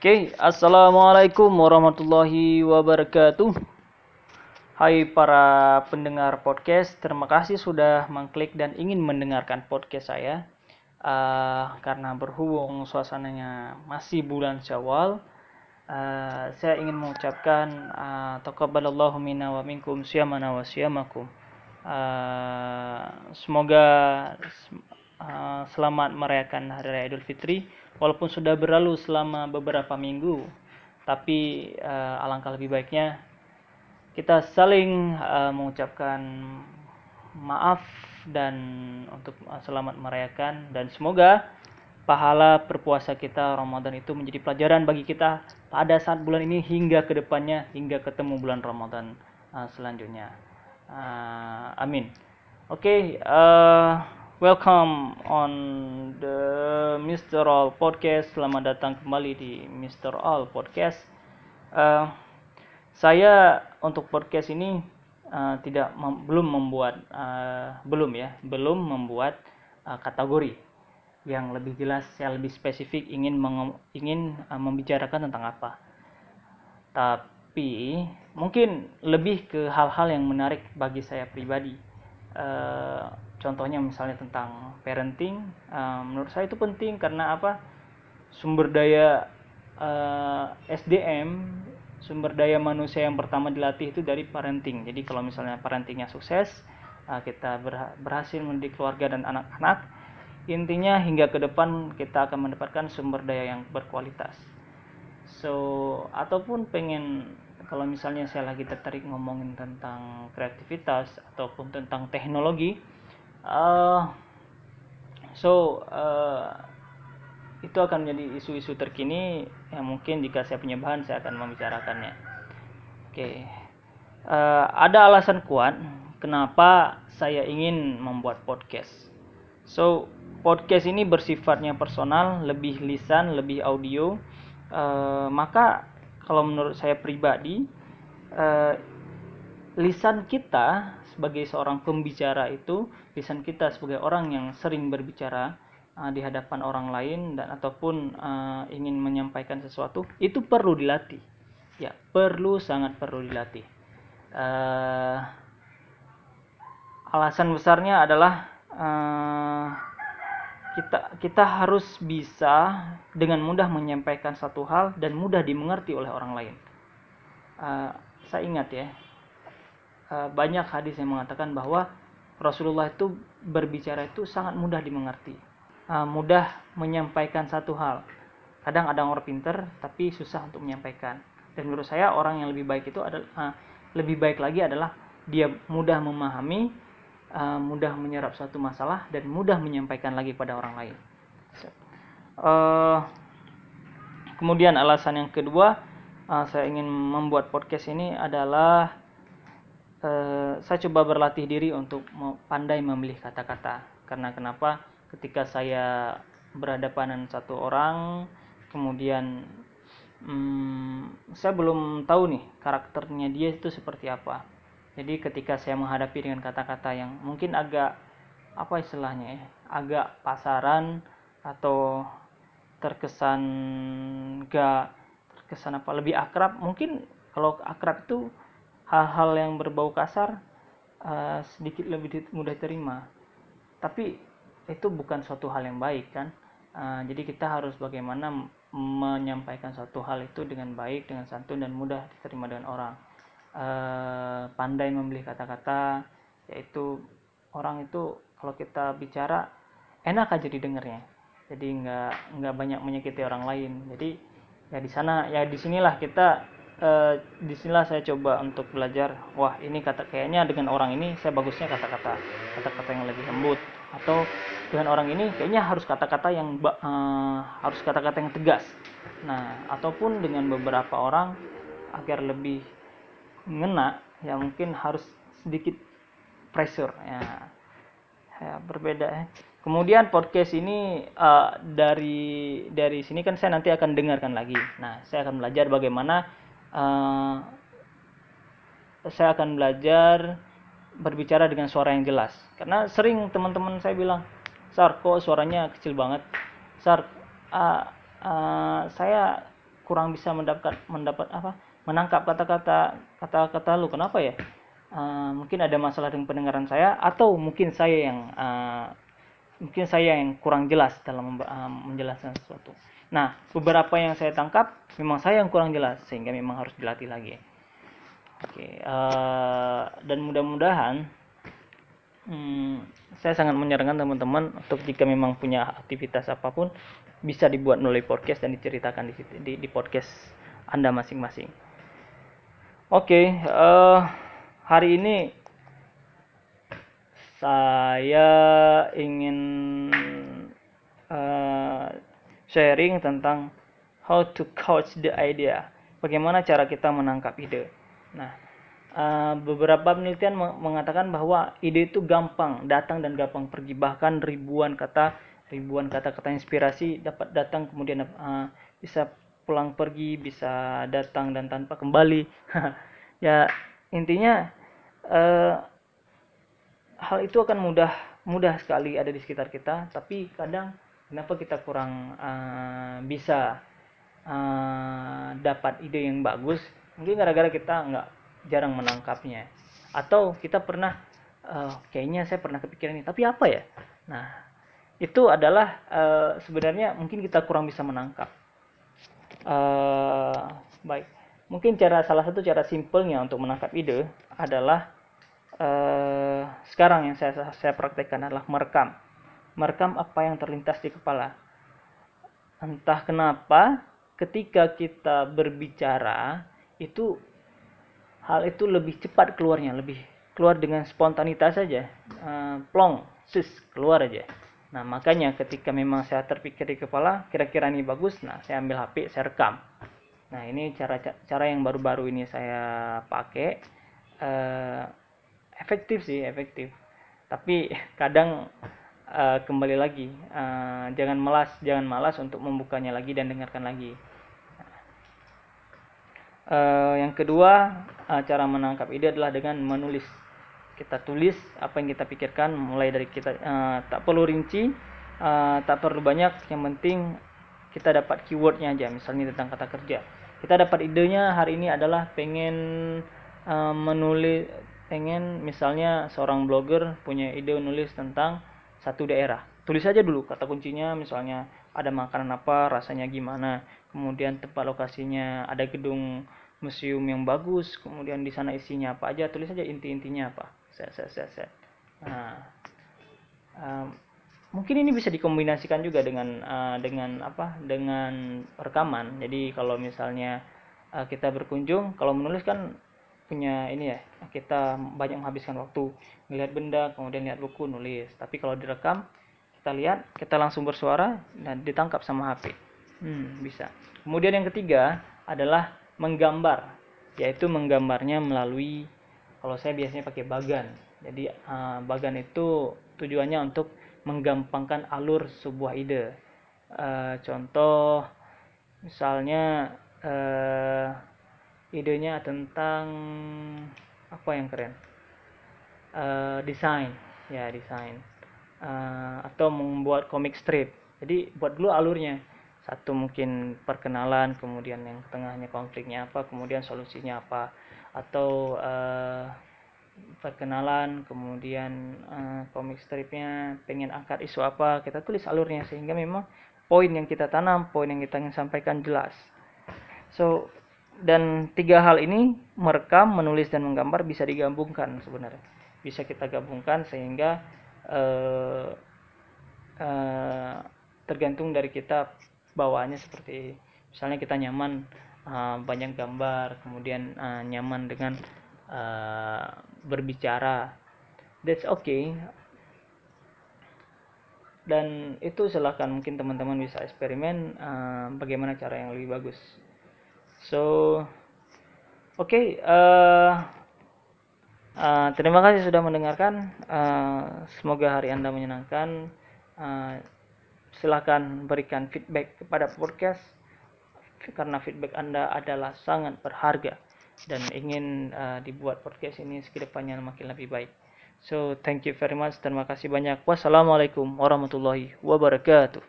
Oke, assalamualaikum warahmatullahi wabarakatuh. Hai para pendengar podcast, terima kasih sudah mengklik dan ingin mendengarkan podcast saya. Uh, karena berhubung suasananya masih bulan Syawal, uh, saya ingin mengucapkan uh, taqabbalallahu minna wa minkum syamana wa syamakum. Semoga uh, selamat merayakan Hari Raya Idul Fitri. Walaupun sudah berlalu selama beberapa minggu tapi uh, alangkah lebih baiknya kita saling uh, mengucapkan maaf dan untuk selamat merayakan. Dan semoga pahala berpuasa kita Ramadan itu menjadi pelajaran bagi kita pada saat bulan ini hingga ke depannya hingga ketemu bulan Ramadan uh, selanjutnya. Uh, amin. Oke okay, uh, Welcome on the Mr. All Podcast. Selamat datang kembali di Mr. All Podcast. Uh, saya untuk podcast ini uh, tidak mem belum membuat uh, belum ya belum membuat uh, kategori yang lebih jelas saya lebih spesifik ingin ingin uh, membicarakan tentang apa. Tapi mungkin lebih ke hal-hal yang menarik bagi saya pribadi. Contohnya misalnya tentang parenting uh, menurut saya itu penting karena apa? Sumber daya uh, eh, SDM sumber daya manusia yang pertama dilatih itu dari parenting. Jadi kalau misalnya parentingnya sukses uh, kita berhasil mendidik keluarga dan anak-anak intinya hingga ke depan kita akan mendapatkan sumber daya yang berkualitas. So ataupun pengen kalau misalnya saya lagi tertarik ngomongin tentang kreativitas ataupun tentang teknologi uh, so uh, itu akan menjadi isu-isu terkini yang mungkin jika saya punya bahan saya akan membicarakannya. Oke. Okay. uh, eh, ada alasan kuat kenapa saya ingin membuat podcast. So podcast ini bersifatnya personal lebih lisan lebih audio. Uh, maka kalau menurut saya pribadi uh, lisan kita sebagai seorang pembicara itu lisan kita sebagai orang yang sering berbicara uh, di hadapan orang lain dan ataupun uh, ingin menyampaikan sesuatu itu perlu dilatih. Ya perlu sangat perlu dilatih. Uh, alasan besarnya adalah uh, kita kita harus bisa dengan mudah menyampaikan satu hal dan mudah dimengerti oleh orang lain. Uh, saya ingat ya banyak hadis yang mengatakan bahwa Rasulullah itu berbicara itu sangat mudah dimengerti, uh, mudah menyampaikan satu hal. Kadang ada orang pinter tapi susah untuk menyampaikan. Dan menurut saya orang yang lebih baik itu adalah uh, lebih baik lagi adalah dia mudah memahami, mudah menyerap satu masalah dan mudah menyampaikan lagi pada orang lain. Kemudian alasan yang kedua, saya ingin membuat podcast ini adalah Eh, saya coba berlatih diri untuk pandai memilih kata-kata. Karena kenapa? Ketika saya berhadapan dengan satu orang kemudian hmm, saya belum tahu nih karakternya dia itu seperti apa. Jadi ketika saya menghadapi dengan kata-kata yang mungkin agak apa istilahnya ya agak pasaran atau terkesan gak terkesan apa lebih akrab mungkin kalau akrab itu hal-hal yang berbau kasar uh, sedikit lebih mudah terima. Tapi itu bukan suatu hal yang baik kan? Uh, jadi kita harus bagaimana menyampaikan suatu hal itu dengan baik dengan santun dan mudah diterima dengan orang. Uh, pandai memilih kata-kata yaitu orang itu kalau kita bicara enak aja didengarnya. Jadi nggak nggak banyak menyakiti orang lain. Jadi ya di sana ya di sinilah kita uh, di sinilah saya coba untuk belajar wah ini kata kayaknya dengan orang ini saya bagusnya kata-kata kata-kata yang lebih lembut atau dengan orang ini kayaknya harus kata-kata yang uh, harus kata-kata yang tegas nah ataupun dengan beberapa orang agar lebih ngena ya mungkin harus sedikit pressure ya, ya berbeda ya. Kemudian podcast ini uh, dari dari sini kan saya nanti akan dengarkan lagi. Nah, saya akan belajar bagaimana uh, saya akan belajar berbicara dengan suara yang jelas. Karena sering teman-teman saya bilang Sar kok suaranya kecil banget? Sar uh, uh, saya kurang bisa mendapat mendapat apa menangkap kata-kata kata-kata lu. Kenapa ya? Uh, mungkin ada masalah dengan pendengaran saya atau mungkin saya yang uh, mungkin saya yang kurang jelas dalam uh, menjelaskan sesuatu nah beberapa yang saya tangkap memang saya yang kurang jelas sehingga memang harus dilatih lagi oke uh, dan mudah-mudahan hmm, saya sangat menyarankan teman-teman untuk jika memang punya aktivitas apa pun bisa dibuat melalui podcast dan diceritakan di, di, di podcast Anda masing-masing. Oke, uh, hari ini saya ingin uh, sharing tentang how to couch the idea. Bagaimana cara kita menangkap ide. Nah, uh, beberapa penelitian mengatakan bahwa ide itu gampang datang dan gampang pergi. Bahkan ribuan kata ribuan kata-kata inspirasi dapat datang kemudian uh, bisa pulang pergi bisa datang dan tanpa kembali ya intinya uh, hal itu akan mudah mudah sekali ada di sekitar kita tapi kadang kenapa kita kurang uh, bisa uh, dapat ide yang bagus? Mungkin gara-gara kita nggak jarang menangkapnya. Atau kita pernah uh, kayaknya saya pernah kepikiran ini tapi apa ya? Nah itu adalah uh, sebenarnya mungkin kita kurang bisa menangkap. Uh, baik, mungkin cara salah satu cara simpelnya untuk menangkap ide adalah uh, sekarang yang saya saya praktekkan adalah merekam, merekam apa yang terlintas di kepala. Entah kenapa ketika kita berbicara itu hal itu lebih cepat keluarnya, lebih keluar dengan spontanitas saja, uh, plong, sis keluar aja Nah, makanya ketika memang saya terpikir di kepala, kira-kira ini bagus, nah saya ambil HP, saya rekam. Nah, ini cara cara yang baru-baru ini saya pakai. Uh, efektif sih, efektif. Tapi kadang uh, kembali lagi, uh, jangan malas, jangan malas untuk membukanya lagi dan dengarkan lagi. Uh, yang kedua, uh, cara menangkap ide adalah dengan menulis. Kita tulis apa yang kita pikirkan mulai dari kita uh, tak perlu rinci uh, tak perlu banyak. Yang penting kita dapat keywordnya aja misalnya tentang kata kerja. Kita dapat idenya hari ini adalah pengen uh, menulis pengen misalnya seorang blogger punya ide menulis tentang satu daerah. Tulis aja dulu kata kuncinya misalnya ada makanan apa rasanya gimana kemudian tempat lokasinya ada gedung museum yang bagus kemudian di sana isinya apa aja tulis aja inti-intinya apa. Set set set set. Nah um, mungkin ini bisa dikombinasikan juga dengan uh, dengan apa dengan rekaman. Jadi kalau misalnya uh, kita berkunjung kalau menulis kan punya ini ya kita banyak menghabiskan waktu. Melihat benda kemudian lihat buku nulis. Tapi kalau direkam kita lihat kita langsung bersuara dan ditangkap sama HP hmm, bisa. Kemudian yang ketiga adalah menggambar yaitu menggambarnya melalui kalau saya biasanya pakai bagan. Jadi uh, bagan itu tujuannya untuk menggampangkan alur sebuah ide. Uh, contoh misalnya uh, idenya tentang apa yang keren? Uh, desain. Ya desain. Uh, atau membuat komik strip. Jadi buat dulu alurnya. Satu mungkin perkenalan kemudian yang tengahnya konfliknya apa kemudian solusinya apa. Atau uh, perkenalan kemudian uh, komik stripnya pengen angkat isu apa. Kita tulis alurnya sehingga memang poin yang kita tanam poin yang kita ingin sampaikan jelas. So dan tiga hal ini merekam menulis dan menggambar bisa digabungkan sebenarnya. Bisa kita gabungkan sehingga uh, uh, tergantung dari kita bawaannya seperti misalnya kita nyaman uh, banyak gambar kemudian uh, nyaman dengan uh, berbicara that's okay. Dan itu silahkan mungkin teman-teman bisa eksperimen uh, bagaimana cara yang lebih bagus so oke okay, uh, uh, terima kasih sudah mendengarkan uh, semoga hari anda menyenangkan uh, silahkan berikan feedback kepada podcast karena feedback Anda adalah sangat berharga dan ingin uh, dibuat podcast ini sekedepannya makin lebih baik. So, thank you very much. Terima kasih banyak. Wassalamualaikum warahmatullahi wabarakatuh.